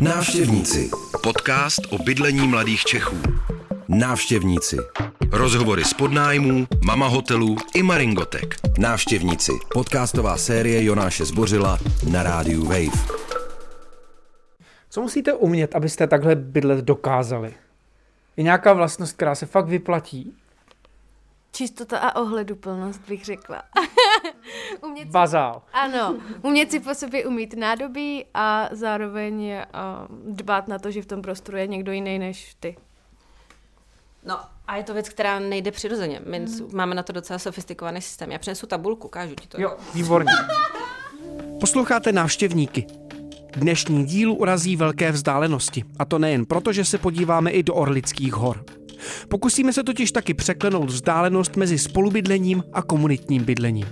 Návštěvníci. Podcast o bydlení mladých Čechů. Návštěvníci. Rozhovory z podnájmů, mama hotelů i maringotek. Návštěvníci. Podcastová série Jonáše Zbořila na rádiu Wave. Co musíte umět, abyste takhle bydlet dokázali? Je nějaká vlastnost, která se fakt vyplatí? Čistota a ohleduplnost bych řekla. umět si, Bazál. Ano, umět si po sobě umít nádobí a zároveň uh, dbát na to, že v tom prostoru je někdo jiný než ty. No a je to věc, která nejde přirozeně. My mm. máme na to docela sofistikovaný systém. Já přinesu tabulku, kážu ti to. Jo, výborně. Posloucháte návštěvníky. Dnešní díl urazí velké vzdálenosti. A to nejen proto, že se podíváme i do Orlických hor. Pokusíme se totiž taky překlenout vzdálenost mezi spolubydlením a komunitním bydlením.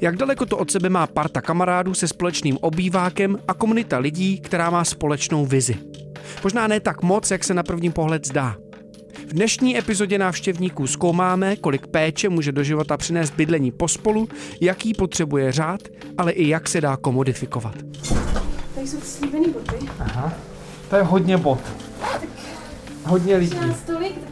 Jak daleko to od sebe má parta kamarádů se společným obývákem a komunita lidí, která má společnou vizi. Možná ne tak moc, jak se na první pohled zdá. V dnešní epizodě návštěvníků zkoumáme, kolik péče může do života přinést bydlení pospolu, jaký potřebuje řád, ale i jak se dá komodifikovat. Tady jsou slíbený boty. Aha, to je hodně bot. Hodně lidí.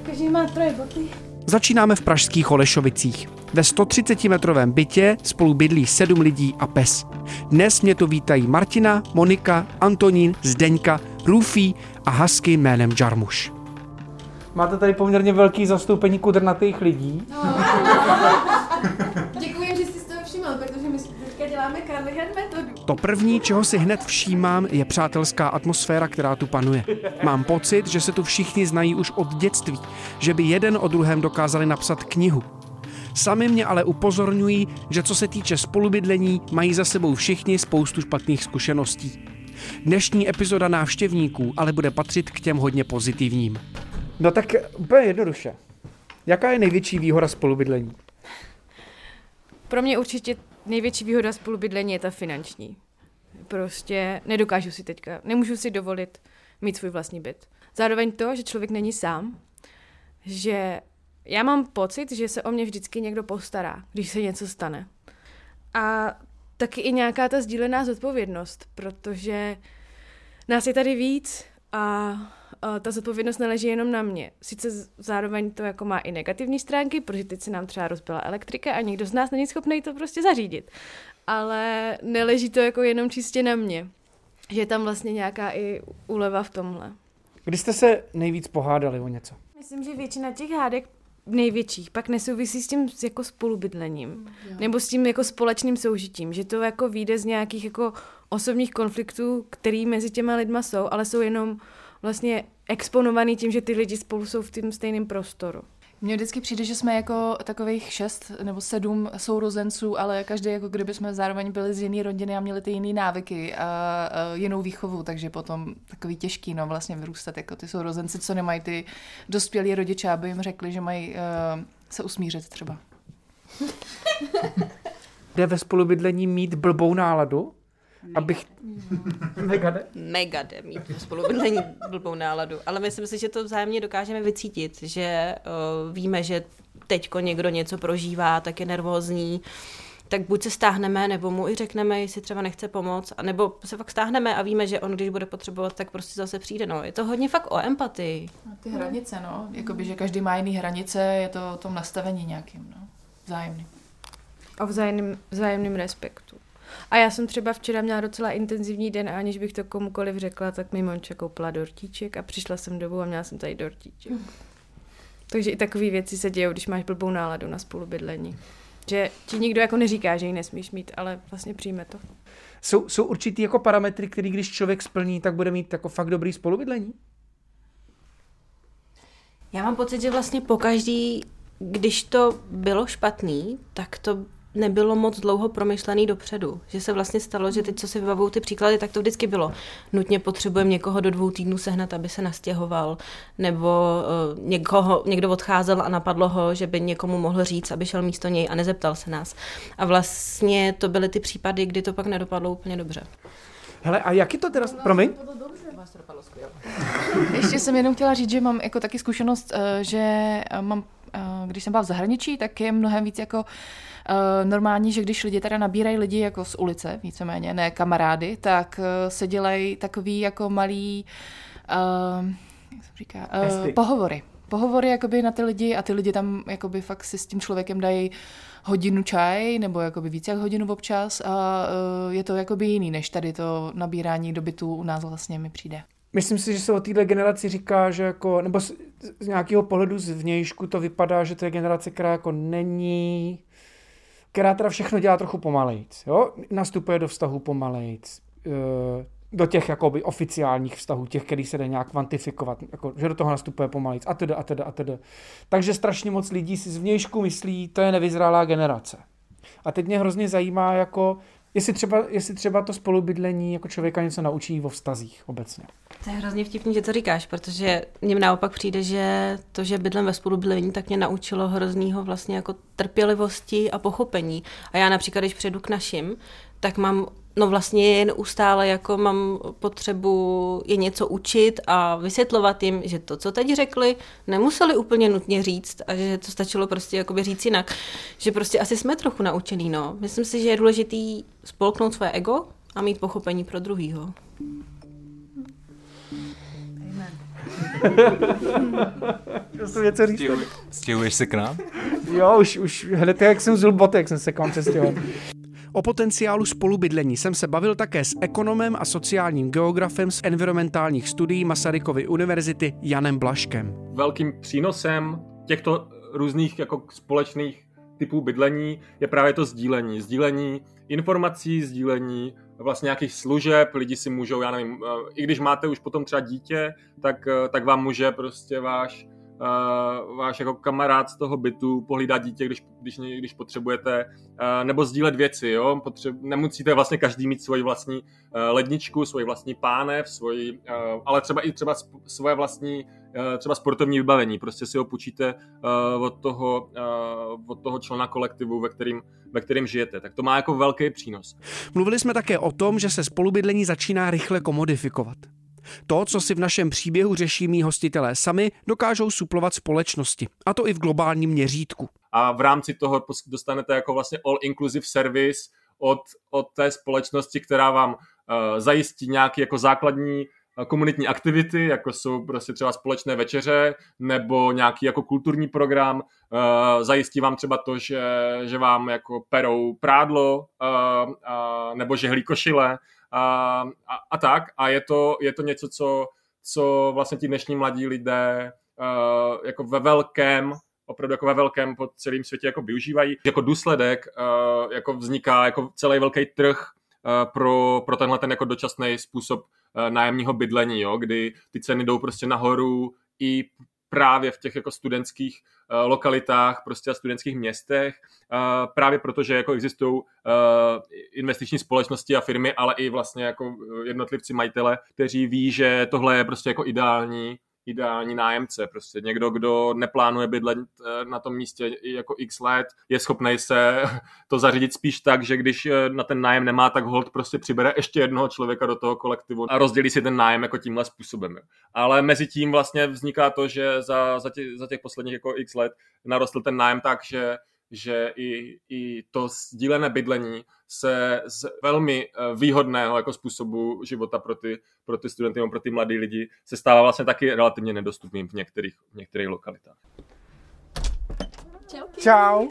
Každý má troje boty. Začínáme v pražských Holešovicích. Ve 130-metrovém bytě spolu bydlí sedm lidí a pes. Dnes mě tu vítají Martina, Monika, Antonín, Zdeňka, Luffy a Husky jménem Jarmuš. Máte tady poměrně velký zastoupení kudrnatých lidí. No. Děkuji, že jsi z toho všiml, protože my teďka děláme Carlihan metodu. To první, čeho si hned všímám, je přátelská atmosféra, která tu panuje. Mám pocit, že se tu všichni znají už od dětství, že by jeden o druhém dokázali napsat knihu. Sami mě ale upozorňují, že co se týče spolubydlení, mají za sebou všichni spoustu špatných zkušeností. Dnešní epizoda návštěvníků ale bude patřit k těm hodně pozitivním. No tak úplně jednoduše. Jaká je největší výhoda spolubydlení? Pro mě určitě největší výhoda spolubydlení je ta finanční. Prostě nedokážu si teďka, nemůžu si dovolit mít svůj vlastní byt. Zároveň to, že člověk není sám, že já mám pocit, že se o mě vždycky někdo postará, když se něco stane. A taky i nějaká ta sdílená zodpovědnost, protože nás je tady víc a ta zodpovědnost neleží jenom na mě. Sice zároveň to jako má i negativní stránky, protože teď se nám třeba rozbila elektrika a nikdo z nás není schopný to prostě zařídit. Ale neleží to jako jenom čistě na mě. Že je tam vlastně nějaká i úleva v tomhle. Kdy jste se nejvíc pohádali o něco? Myslím, že většina těch hádek největších pak nesouvisí s tím jako spolubydlením. Mm, nebo s tím jako společným soužitím. Že to jako vyjde z nějakých jako osobních konfliktů, který mezi těma lidma jsou, ale jsou jenom vlastně exponovaný tím, že ty lidi spolu jsou v tom stejném prostoru. Mně vždycky přijde, že jsme jako takových šest nebo sedm sourozenců, ale každý jako kdyby jsme zároveň byli z jiné rodiny a měli ty jiné návyky a, a jinou výchovu, takže potom takový těžký no vlastně vyrůstat jako ty sourozenci, co nemají ty dospělí rodiče, aby jim řekli, že mají uh, se usmířit třeba. Jde ve spolubydlení mít blbou náladu? Abych... Mega jde? Mega jde mít spolubydlení blbou náladu. Ale myslím si, že to vzájemně dokážeme vycítit, že uh, víme, že teďko někdo něco prožívá, tak je nervózní, tak buď se stáhneme, nebo mu i řekneme, jestli třeba nechce pomoct, nebo se fakt stáhneme a víme, že on, když bude potřebovat, tak prostě zase přijde. No, je to hodně fakt o empatii. A ty hranice, no. Jakoby, že každý má jiný hranice, je to o tom nastavení nějakým, no. Vzájemným. O vzájemným, vzájemným respektu. A já jsem třeba včera měla docela intenzivní den a aniž bych to komukoliv řekla, tak mi Monča koupila dortíček a přišla jsem domů a měla jsem tady dortíček. Takže i takové věci se dějou, když máš blbou náladu na spolubydlení. Že ti nikdo jako neříká, že ji nesmíš mít, ale vlastně přijme to. Jsou, jsou určitý jako parametry, který když člověk splní, tak bude mít jako fakt dobrý spolubydlení? Já mám pocit, že vlastně po každý, když to bylo špatný, tak to nebylo moc dlouho promyšlený dopředu. Že se vlastně stalo, že teď, co si vybavují ty příklady, tak to vždycky bylo. Nutně potřebujeme někoho do dvou týdnů sehnat, aby se nastěhoval, nebo uh, někoho, někdo odcházel a napadlo ho, že by někomu mohl říct, aby šel místo něj a nezeptal se nás. A vlastně to byly ty případy, kdy to pak nedopadlo úplně dobře. Hele, a jak je to teda, promiň? Ještě jsem jenom chtěla říct, že mám jako taky zkušenost, eh, že mám když jsem byla v zahraničí, tak je mnohem víc jako normální, že když lidi teda nabírají lidi jako z ulice, víceméně, ne kamarády, tak se dělají takový jako malý, jak se říká, pohovory pohovory jakoby na ty lidi a ty lidi tam jakoby fakt si s tím člověkem dají hodinu čaj nebo jakoby víc jak hodinu občas a uh, je to jakoby jiný než tady to nabírání dobytů u nás vlastně mi přijde. Myslím si, že se o této generaci říká, že jako, nebo z, nějakého pohledu zvnějšku to vypadá, že to je generace, která jako není, která teda všechno dělá trochu pomalejc, jo? Nastupuje do vztahu pomalejc, uh, do těch jakoby oficiálních vztahů, těch, který se dá nějak kvantifikovat, jako, že do toho nastupuje pomalejc a teda, a teda, a teda. Takže strašně moc lidí si zvnějšku myslí, to je nevyzrálá generace. A teď mě hrozně zajímá, jako, jestli třeba, jestli třeba to spolubydlení jako člověka něco naučí o vztazích obecně. To je hrozně vtipný, že to říkáš, protože mně naopak přijde, že to, že bydlím ve spolubydlení, tak mě naučilo hroznýho vlastně jako trpělivosti a pochopení. A já například, když přijdu k našim, tak mám No vlastně jen ustále jako mám potřebu je něco učit a vysvětlovat jim, že to, co teď řekli, nemuseli úplně nutně říct a že to stačilo prostě jakoby říct jinak. Že prostě asi jsme trochu naučený, no. Myslím si, že je důležitý spolknout své ego a mít pochopení pro druhýho. něco říct. Stěhuješ se k nám? Jo, už, už hned jak jsem zul botek, jsem se k vám přestěhoval. O potenciálu spolubydlení jsem se bavil také s ekonomem a sociálním geografem z environmentálních studií Masarykovy univerzity Janem Blaškem. Velkým přínosem těchto různých jako společných typů bydlení je právě to sdílení. Sdílení informací, sdílení vlastně nějakých služeb, lidi si můžou, já nevím, i když máte už potom třeba dítě, tak, tak vám může prostě váš uh, váš jako kamarád z toho bytu pohlídat dítě, když, když, když potřebujete, uh, nebo sdílet věci, jo? Potřeb, nemusíte vlastně každý mít svoji vlastní uh, ledničku, svoji vlastní pánev, svoji, uh, ale třeba i třeba svoje vlastní uh, třeba sportovní vybavení, prostě si ho půjčíte uh, od, toho, uh, od toho člena kolektivu, ve kterým, ve kterým žijete. Tak to má jako velký přínos. Mluvili jsme také o tom, že se spolubydlení začíná rychle komodifikovat. To, co si v našem příběhu řeší mý hostitelé sami, dokážou suplovat společnosti. A to i v globálním měřítku. A v rámci toho dostanete jako vlastně all-inclusive service od, od té společnosti, která vám uh, zajistí nějaký jako základní eh, komunitní aktivity, jako jsou prostě třeba společné večeře nebo nějaký jako kulturní program. Uh, zajistí vám třeba to, že, že vám jako perou prádlo nebo žehlí košile a, a, a tak. A je to, je to něco, co, co vlastně ti dnešní mladí lidé uh, jako ve velkém opravdu jako ve velkém po celém světě jako využívají. Jako důsledek uh, jako vzniká jako celý velký trh uh, pro, pro tenhle ten jako dočasný způsob uh, nájemního bydlení, jo, kdy ty ceny jdou prostě nahoru i právě v těch jako studentských uh, lokalitách, prostě a studentských městech, uh, právě protože jako existují uh, investiční společnosti a firmy, ale i vlastně jako jednotlivci majitele, kteří ví, že tohle je prostě jako ideální ideální nájemce. Prostě někdo, kdo neplánuje bydlet eh, na tom místě jako x let, je schopný se to zařídit spíš tak, že když eh, na ten nájem nemá, tak hold prostě přibere ještě jednoho člověka do toho kolektivu a rozdělí si ten nájem jako tímhle způsobem. Ale mezi tím vlastně vzniká to, že za, za, těch, za těch posledních jako x let narostl ten nájem tak, že že i, i to sdílené bydlení se z velmi eh, výhodného jako způsobu života pro ty, pro ty studenty nebo pro ty mladé lidi se stává vlastně taky relativně nedostupným v některých, v některých lokalitách. Čau.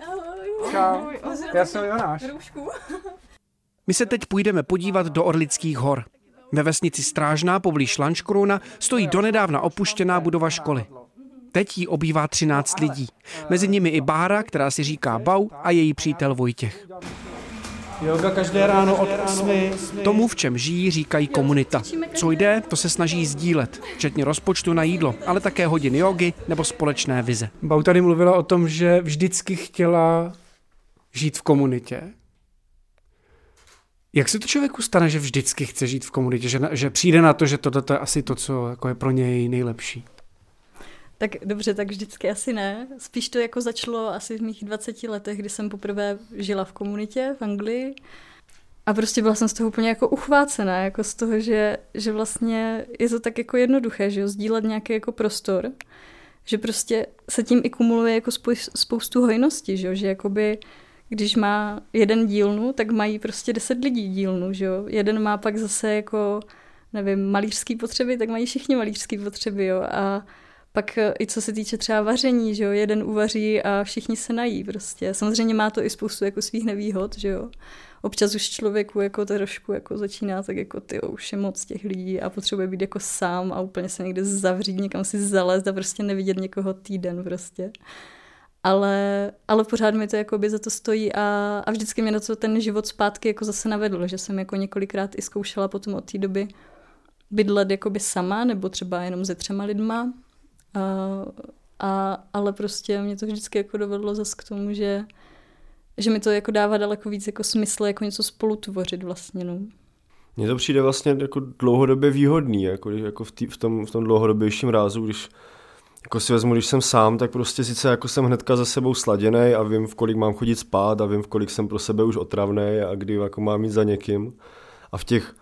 Čau. Já jsem Jonáš. My se teď půjdeme podívat do Orlických hor. Ve vesnici Strážná poblíž Lanškrona stojí donedávna opuštěná budova školy. Teď jí obývá 13 lidí. Mezi nimi i Bára, která si říká Bau a její přítel Vojtěch. Yoga každé ráno od 8. Tomu, v čem žijí, říkají komunita. Co jde, to se snaží sdílet, včetně rozpočtu na jídlo, ale také hodin jogy nebo společné vize. Bau tady mluvila o tom, že vždycky chtěla žít v komunitě. Jak se to člověku stane, že vždycky chce žít v komunitě, že, že přijde na to, že tohle je asi to, co jako je pro něj nejlepší? Tak dobře, tak vždycky asi ne. Spíš to jako začalo asi v mých 20 letech, kdy jsem poprvé žila v komunitě v Anglii. A prostě byla jsem z toho úplně jako uchvácená, jako z toho, že, že vlastně je to tak jako jednoduché, že jo, sdílet nějaký jako prostor, že prostě se tím i kumuluje jako spou- spoustu hojnosti, že, jo? že jakoby když má jeden dílnu, tak mají prostě deset lidí dílnu, že jo. Jeden má pak zase jako, nevím, malířský potřeby, tak mají všichni malířský potřeby, jo. A pak eh, i co se týče třeba vaření, že jo, jeden uvaří a všichni se nají prostě. Samozřejmě má to i spoustu jako svých nevýhod, že jo. Občas už člověku jako trošku jako začíná tak jako ty už je moc těch lidí a potřebuje být jako sám a úplně se někde zavřít, někam si zalézt a prostě nevidět někoho týden prostě. Ale, ale pořád mi to jako by za to stojí a, a vždycky mě na to ten život zpátky jako zase navedl, že jsem jako několikrát i zkoušela potom od té doby bydlet jakoby sama nebo třeba jenom se třema lidma a, a, ale prostě mě to vždycky jako dovedlo zase k tomu, že, že mi to jako dává daleko víc jako smysl, jako něco spolu tvořit vlastně, no. Mně to přijde vlastně jako dlouhodobě výhodný, jako, jako v, tý, v, tom, v tom dlouhodobějším rázu, když jako si vezmu, když jsem sám, tak prostě sice jako jsem hnedka za sebou sladěný a vím, v kolik mám chodit spát a vím, v kolik jsem pro sebe už otravný a kdy jako mám mít za někým. A v těch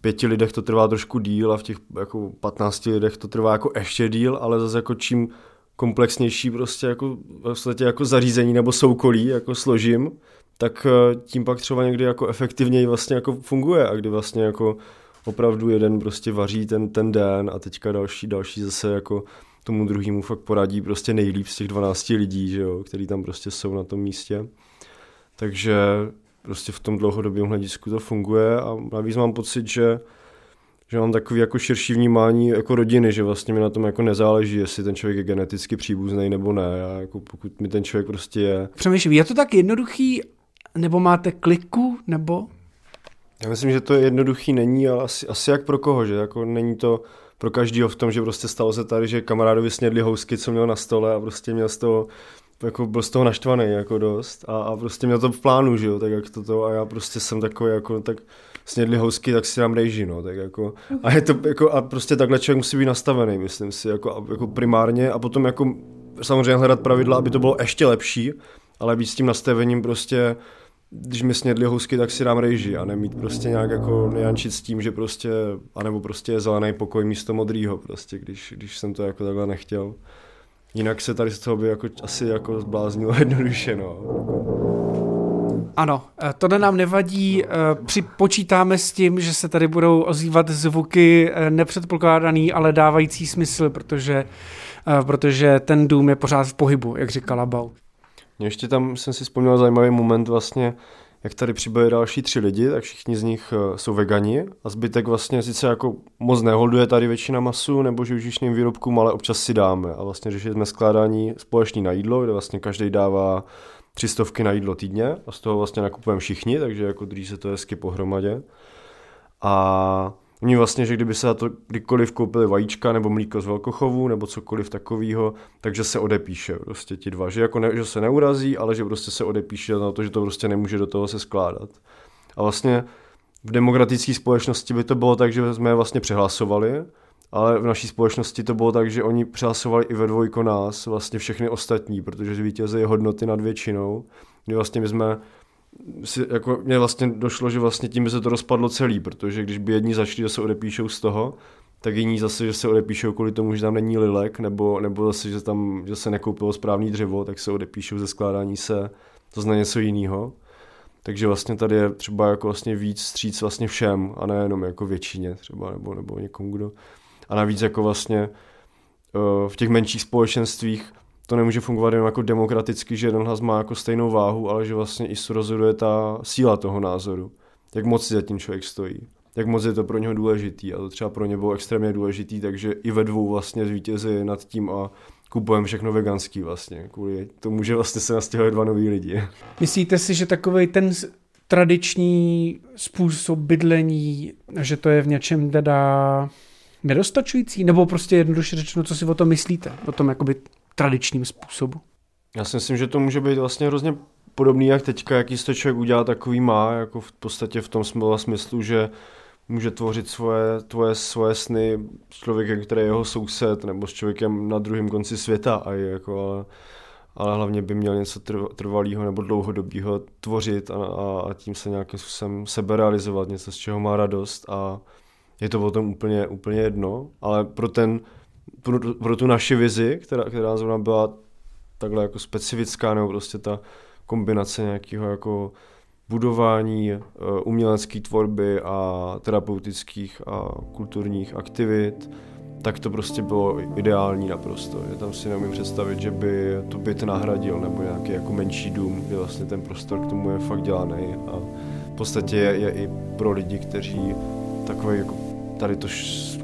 pěti lidech to trvá trošku díl a v těch jako 15 lidech to trvá jako ještě díl, ale zase jako čím komplexnější prostě jako, vlastně jako zařízení nebo soukolí jako složím, tak eh, tím pak třeba někdy jako efektivněji vlastně jako funguje a kdy vlastně jako opravdu jeden prostě vaří ten, ten den a teďka další, další zase jako tomu druhému fakt poradí prostě nejlíp z těch 12 lidí, že jo, který tam prostě jsou na tom místě. Takže prostě v tom dlouhodobém hledisku to funguje a navíc mám pocit, že že mám takový jako širší vnímání jako rodiny, že vlastně mi na tom jako nezáleží, jestli ten člověk je geneticky příbuzný nebo ne. Já jako pokud mi ten člověk prostě je. Přemýšlím, je to tak jednoduchý, nebo máte kliku, nebo? Já myslím, že to je jednoduchý není, ale asi, asi jak pro koho, že jako není to pro každýho v tom, že prostě stalo se tady, že kamarádovi snědli housky, co měl na stole a prostě měl z toho jako byl z toho naštvaný jako dost. A, a prostě měl to v plánu, že jo, tak jak toto. A já prostě jsem takový jako, tak snědli housky, tak si dám rejži, no, tak jako, a je to jako, a prostě takhle člověk musí být nastavený, myslím si, jako, jako primárně. A potom jako samozřejmě hledat pravidla, aby to bylo ještě lepší, ale být s tím nastavením prostě když mi snědli housky, tak si dám rejži a nemít prostě nějak jako nejančit s tím, že prostě, anebo prostě je zelený pokoj místo modrýho prostě, když, když jsem to jako takhle nechtěl. Jinak se tady z toho by jako, asi jako zbláznilo jednoduše, no. Ano, eh, to nám nevadí. Eh, připočítáme s tím, že se tady budou ozývat zvuky eh, nepředpokládaný, ale dávající smysl, protože, protože ten dům je pořád v pohybu, jak říkala Bau. Ještě tam jsem si vzpomněl zajímavý moment vlastně, jak tady přibyli další tři lidi, tak všichni z nich eh, jsou vegani a zbytek vlastně sice jako moc neholduje tady většina masu nebo živočišným výrobkům, ale občas si dáme a vlastně řešíme skládání společný na jídlo, kde vlastně každý dává tři stovky na jídlo týdně a z toho vlastně nakupujeme všichni, takže jako drží se to hezky pohromadě. A Oni vlastně, že kdyby se na to kdykoliv koupili vajíčka nebo mlíko z velkochovu nebo cokoliv takového, takže se odepíše prostě ti dva. Že, jako ne, že se neurazí, ale že prostě se odepíše na to, že to prostě nemůže do toho se skládat. A vlastně v demokratické společnosti by to bylo tak, že jsme je vlastně přehlasovali, ale v naší společnosti to bylo tak, že oni přehlasovali i ve dvojko nás, vlastně všechny ostatní, protože zvítězí hodnoty nad většinou, kdy vlastně my jsme si, jako mě vlastně došlo, že vlastně tím by se to rozpadlo celý, protože když by jedni začali, že se odepíšou z toho, tak jiní zase, že se odepíšou kvůli tomu, že tam není lilek, nebo, nebo zase, že tam že se nekoupilo správný dřevo, tak se odepíšou ze skládání se, to zná něco jiného. Takže vlastně tady je třeba jako vlastně víc stříc vlastně všem, a nejenom jako většině třeba, nebo, nebo někomu, kdo. A navíc jako vlastně eh, v těch menších společenstvích to nemůže fungovat jenom jako demokraticky, že jeden hlas má jako stejnou váhu, ale že vlastně i rozhoduje ta síla toho názoru. Jak moc si za tím člověk stojí. Jak moc je to pro něho důležitý a to třeba pro ně bylo extrémně důležitý, takže i ve dvou vlastně zvítězí nad tím a kupujeme všechno veganský vlastně, kvůli tomu, že vlastně se nastěhuje dva noví lidi. Myslíte si, že takový ten tradiční způsob bydlení, že to je v něčem teda nedostačující? Nebo prostě jednoduše řečeno, co si o tom myslíte? O tom jakoby tradičním způsobu. Já si myslím, že to může být vlastně hrozně podobný, jak teďka, jaký to člověk udělá, takový má, jako v podstatě v tom smyslu, že může tvořit svoje, tvoje, svoje sny s člověkem, který je jeho soused, nebo s člověkem na druhém konci světa, a je jako, ale, ale hlavně by měl něco trvalého nebo dlouhodobého tvořit a, a, a tím se nějakým způsobem seberealizovat, něco, z čeho má radost a je to o tom úplně, úplně jedno, ale pro ten pro, pro tu naši vizi, která, která zrovna byla takhle jako specifická, nebo prostě ta kombinace nějakého jako budování uh, umělecké tvorby a terapeutických a kulturních aktivit, tak to prostě bylo ideální naprosto. Je tam si neumím představit, že by to byt nahradil nebo nějaký jako menší dům, kde vlastně ten prostor k tomu je fakt dělaný a v podstatě je, je i pro lidi, kteří takový jako tady to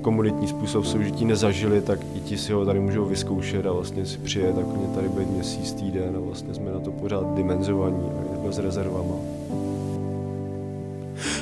komunitní způsob soužití nezažili, tak i ti si ho tady můžou vyzkoušet a vlastně si přijet tak tady být měsíc, týden a vlastně jsme na to pořád dimenzovaní a s rezervama.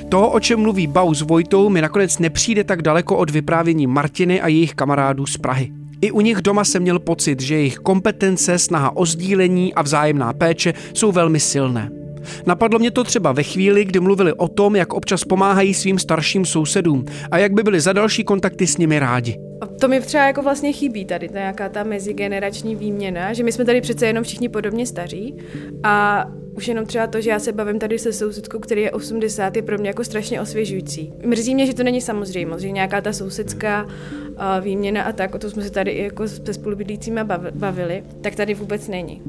To, o čem mluví Bau s Vojtou, mi nakonec nepřijde tak daleko od vyprávění Martiny a jejich kamarádů z Prahy. I u nich doma jsem měl pocit, že jejich kompetence, snaha o sdílení a vzájemná péče jsou velmi silné. Napadlo mě to třeba ve chvíli, kdy mluvili o tom, jak občas pomáhají svým starším sousedům a jak by byli za další kontakty s nimi rádi. To mi třeba jako vlastně chybí tady, ta nějaká ta mezigenerační výměna, že my jsme tady přece jenom všichni podobně staří a už jenom třeba to, že já se bavím tady se sousedkou, který je 80, je pro mě jako strašně osvěžující. Mrzí mě, že to není samozřejmost, že nějaká ta sousedská výměna a tak, o to jsme se tady jako se spolubydlícími bavili, tak tady vůbec není.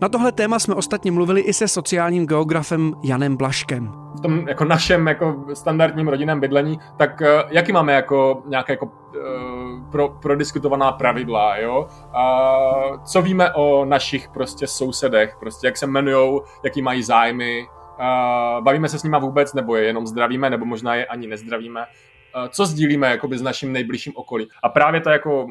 Na tohle téma jsme ostatně mluvili i se sociálním geografem Janem Blaškem. V tom jako našem jako standardním rodinném bydlení, tak uh, jaký máme jako nějaké jako uh, pro, prodiskutovaná pravidla, jo? Uh, co víme o našich prostě sousedech, prostě jak se jmenujou, jaký mají zájmy, bavíme se s nima vůbec, nebo je jenom zdravíme, nebo možná je ani nezdravíme, co sdílíme jakoby s naším nejbližším okolí. A právě to jako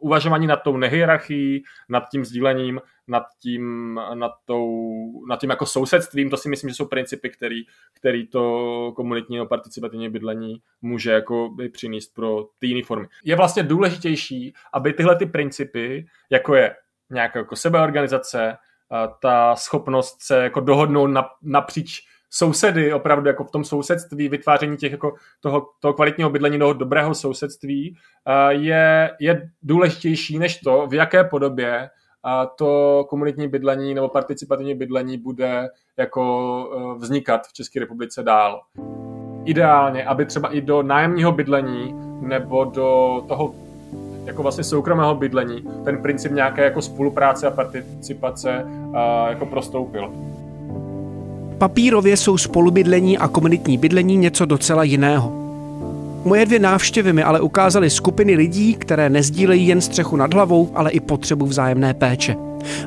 uvažování nad tou nehierarchií, nad tím sdílením, nad tím, nad, tou, nad tím jako sousedstvím, to si myslím, že jsou principy, který, který to komunitní nebo participativní bydlení může jako by přinést pro ty jiné formy. Je vlastně důležitější, aby tyhle ty principy, jako je nějaká jako sebeorganizace, ta schopnost se jako dohodnout napříč sousedy, opravdu jako v tom sousedství, vytváření těch jako toho, toho kvalitního bydlení, toho dobrého sousedství je, je důležitější než to, v jaké podobě to komunitní bydlení nebo participativní bydlení bude jako e, vznikat v České republice dál. Ideálně, aby třeba i do nájemního bydlení nebo do toho jako vlastně soukromého bydlení ten princip nějaké jako spolupráce a participace jako prostoupil. Papírově jsou spolubydlení a komunitní bydlení něco docela jiného. Moje dvě návštěvy mi ale ukázaly skupiny lidí, které nezdílejí jen střechu nad hlavou, ale i potřebu vzájemné péče.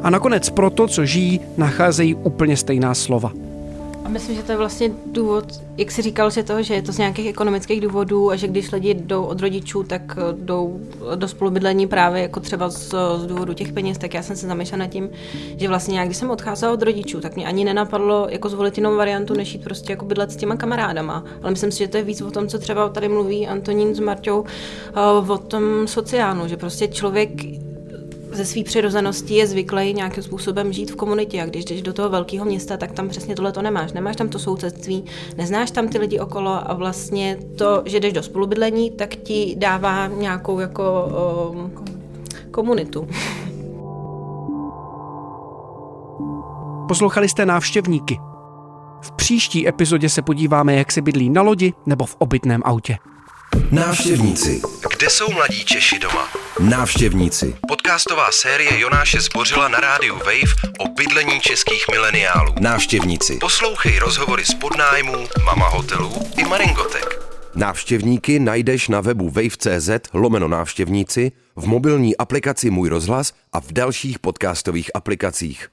A nakonec proto, co žijí, nacházejí úplně stejná slova. A myslím, že to je vlastně důvod, jak jsi říkal, že to, že je to z nějakých ekonomických důvodů a že když lidi jdou od rodičů, tak eh, jdou do spolubydlení právě jako třeba z, z důvodu těch peněz, tak já jsem se zamýšlela nad tím, že vlastně já, když jsem odcházela od rodičů, tak mě ani nenapadlo jako zvolit jinou variantu, než jít prostě jako bydlet s těma kamarádama. Ale myslím si, že to je víc o tom, co třeba tady mluví Antonín s Marťou, eh, o tom sociánu, že prostě člověk ze své přirozenosti je zvyklý nějakým způsobem žít v komunitě a když jdeš do toho velkého města, tak tam přesně tohle to nemáš. Nemáš tam to sousedství, neznáš tam ty lidi okolo a vlastně to, že jdeš do spolubydlení, tak ti dává nějakou jako um, komunitu. Poslouchali jste návštěvníky. V příští epizodě se podíváme, jak se bydlí na lodi nebo v obytném autě. Návštěvníci. Kde jsou mladí Češi doma? Návštěvníci. Podcastová série Jonáše Zbořila na rádiu Wave o bydlení českých mileniálů. Návštěvníci. Poslouchej rozhovory z podnájmů, mama hotelů i Maringotek. Návštěvníky najdeš na webu wave.cz lomeno návštěvníci, v mobilní aplikaci Můj rozhlas a v dalších podcastových aplikacích.